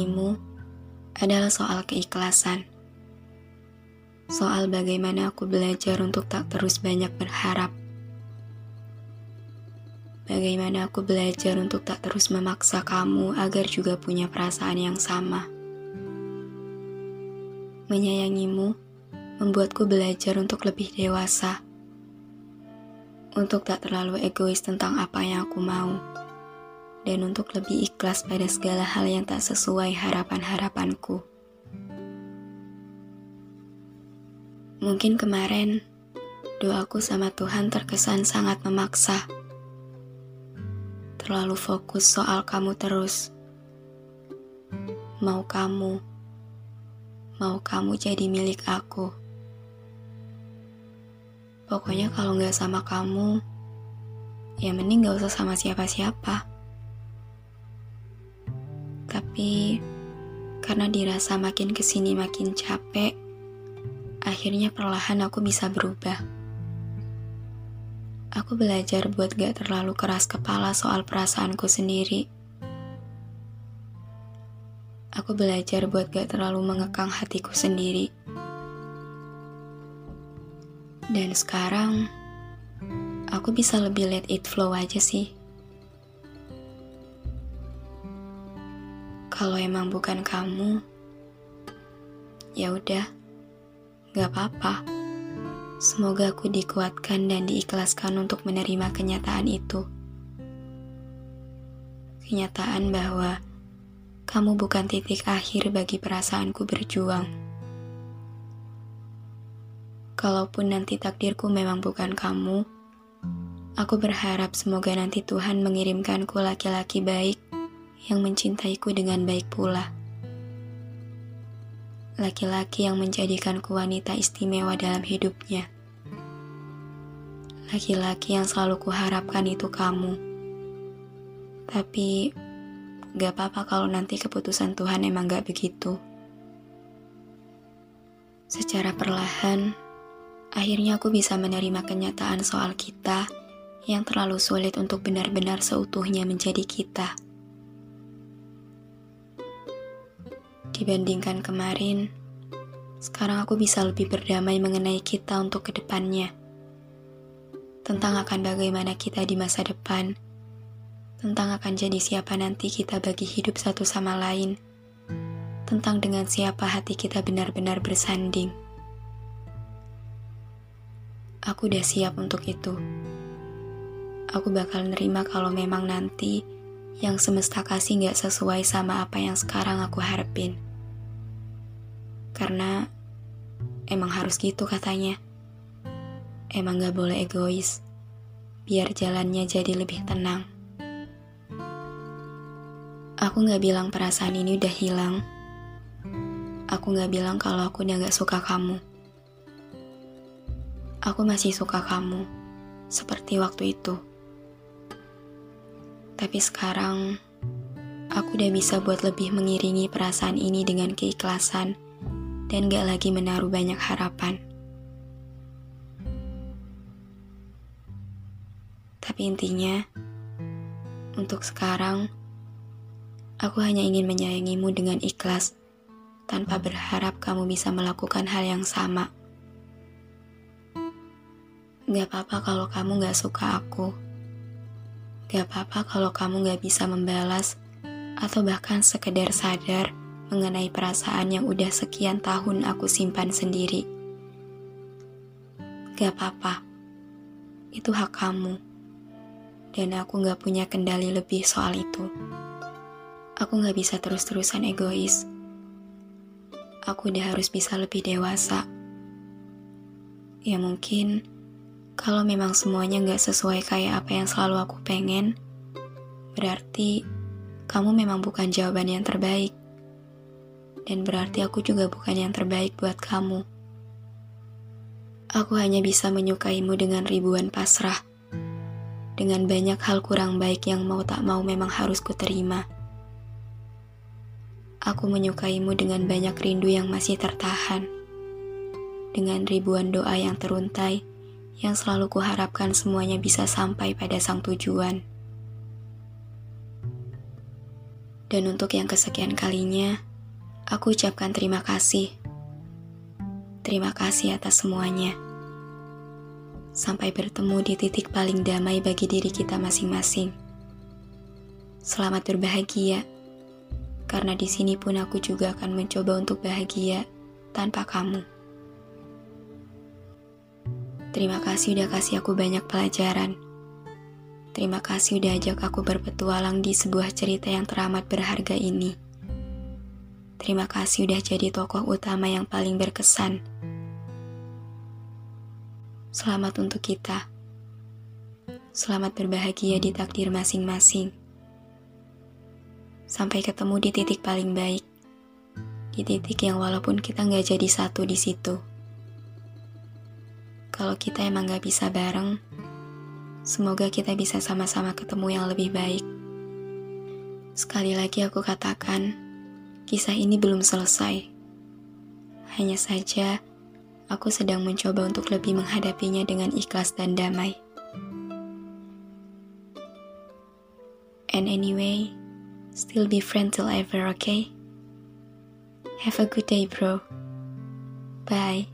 Menyayangimu adalah soal keikhlasan. Soal bagaimana aku belajar untuk tak terus banyak berharap. Bagaimana aku belajar untuk tak terus memaksa kamu agar juga punya perasaan yang sama. Menyayangimu membuatku belajar untuk lebih dewasa. Untuk tak terlalu egois tentang apa yang aku mau dan untuk lebih ikhlas pada segala hal yang tak sesuai harapan-harapanku. Mungkin kemarin doaku sama Tuhan terkesan sangat memaksa. Terlalu fokus soal kamu terus. Mau kamu, mau kamu jadi milik aku. Pokoknya kalau nggak sama kamu, ya mending gak usah sama siapa-siapa. Tapi karena dirasa makin ke sini makin capek, akhirnya perlahan aku bisa berubah. Aku belajar buat gak terlalu keras kepala soal perasaanku sendiri. Aku belajar buat gak terlalu mengekang hatiku sendiri. Dan sekarang, aku bisa lebih let it flow aja sih. Kalau emang bukan kamu, ya udah, gak apa-apa. Semoga aku dikuatkan dan diikhlaskan untuk menerima kenyataan itu. Kenyataan bahwa kamu bukan titik akhir bagi perasaanku berjuang. Kalaupun nanti takdirku memang bukan kamu, aku berharap semoga nanti Tuhan mengirimkanku laki-laki baik yang mencintaiku dengan baik pula. Laki-laki yang menjadikanku wanita istimewa dalam hidupnya. Laki-laki yang selalu kuharapkan itu kamu. Tapi, gak apa-apa kalau nanti keputusan Tuhan emang gak begitu. Secara perlahan, akhirnya aku bisa menerima kenyataan soal kita yang terlalu sulit untuk benar-benar seutuhnya menjadi kita. Dibandingkan kemarin, sekarang aku bisa lebih berdamai mengenai kita untuk ke depannya. Tentang akan bagaimana kita di masa depan, tentang akan jadi siapa nanti kita bagi hidup satu sama lain, tentang dengan siapa hati kita benar-benar bersanding. Aku udah siap untuk itu. Aku bakal nerima kalau memang nanti yang semesta kasih gak sesuai sama apa yang sekarang aku harapin. Karena emang harus gitu katanya. Emang gak boleh egois, biar jalannya jadi lebih tenang. Aku gak bilang perasaan ini udah hilang. Aku gak bilang kalau aku udah gak suka kamu. Aku masih suka kamu, seperti waktu itu. Tapi sekarang, aku udah bisa buat lebih mengiringi perasaan ini dengan keikhlasan dan gak lagi menaruh banyak harapan. Tapi intinya, Untuk sekarang, aku hanya ingin menyayangimu dengan ikhlas, tanpa berharap kamu bisa melakukan hal yang sama. Gak apa-apa kalau kamu gak suka aku. Gak apa-apa kalau kamu gak bisa membalas, atau bahkan sekedar sadar mengenai perasaan yang udah sekian tahun aku simpan sendiri. Gak apa-apa, itu hak kamu dan aku gak punya kendali lebih soal itu. Aku gak bisa terus-terusan egois. Aku udah harus bisa lebih dewasa. Ya mungkin, kalau memang semuanya gak sesuai kayak apa yang selalu aku pengen, berarti kamu memang bukan jawaban yang terbaik. Dan berarti aku juga bukan yang terbaik buat kamu. Aku hanya bisa menyukaimu dengan ribuan pasrah dengan banyak hal kurang baik yang mau tak mau memang harus kuterima. Aku menyukaimu dengan banyak rindu yang masih tertahan, dengan ribuan doa yang teruntai, yang selalu kuharapkan semuanya bisa sampai pada sang tujuan. Dan untuk yang kesekian kalinya, aku ucapkan terima kasih. Terima kasih atas semuanya sampai bertemu di titik paling damai bagi diri kita masing-masing. Selamat berbahagia, karena di sini pun aku juga akan mencoba untuk bahagia tanpa kamu. Terima kasih udah kasih aku banyak pelajaran. Terima kasih udah ajak aku berpetualang di sebuah cerita yang teramat berharga ini. Terima kasih udah jadi tokoh utama yang paling berkesan Selamat untuk kita. Selamat berbahagia di takdir masing-masing. Sampai ketemu di titik paling baik. Di titik yang walaupun kita nggak jadi satu di situ. Kalau kita emang nggak bisa bareng, semoga kita bisa sama-sama ketemu yang lebih baik. Sekali lagi aku katakan, kisah ini belum selesai. Hanya saja, aku sedang mencoba untuk lebih menghadapinya dengan ikhlas dan damai. And anyway, still be friends till ever, okay? Have a good day, bro. Bye.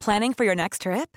Planning for your next trip?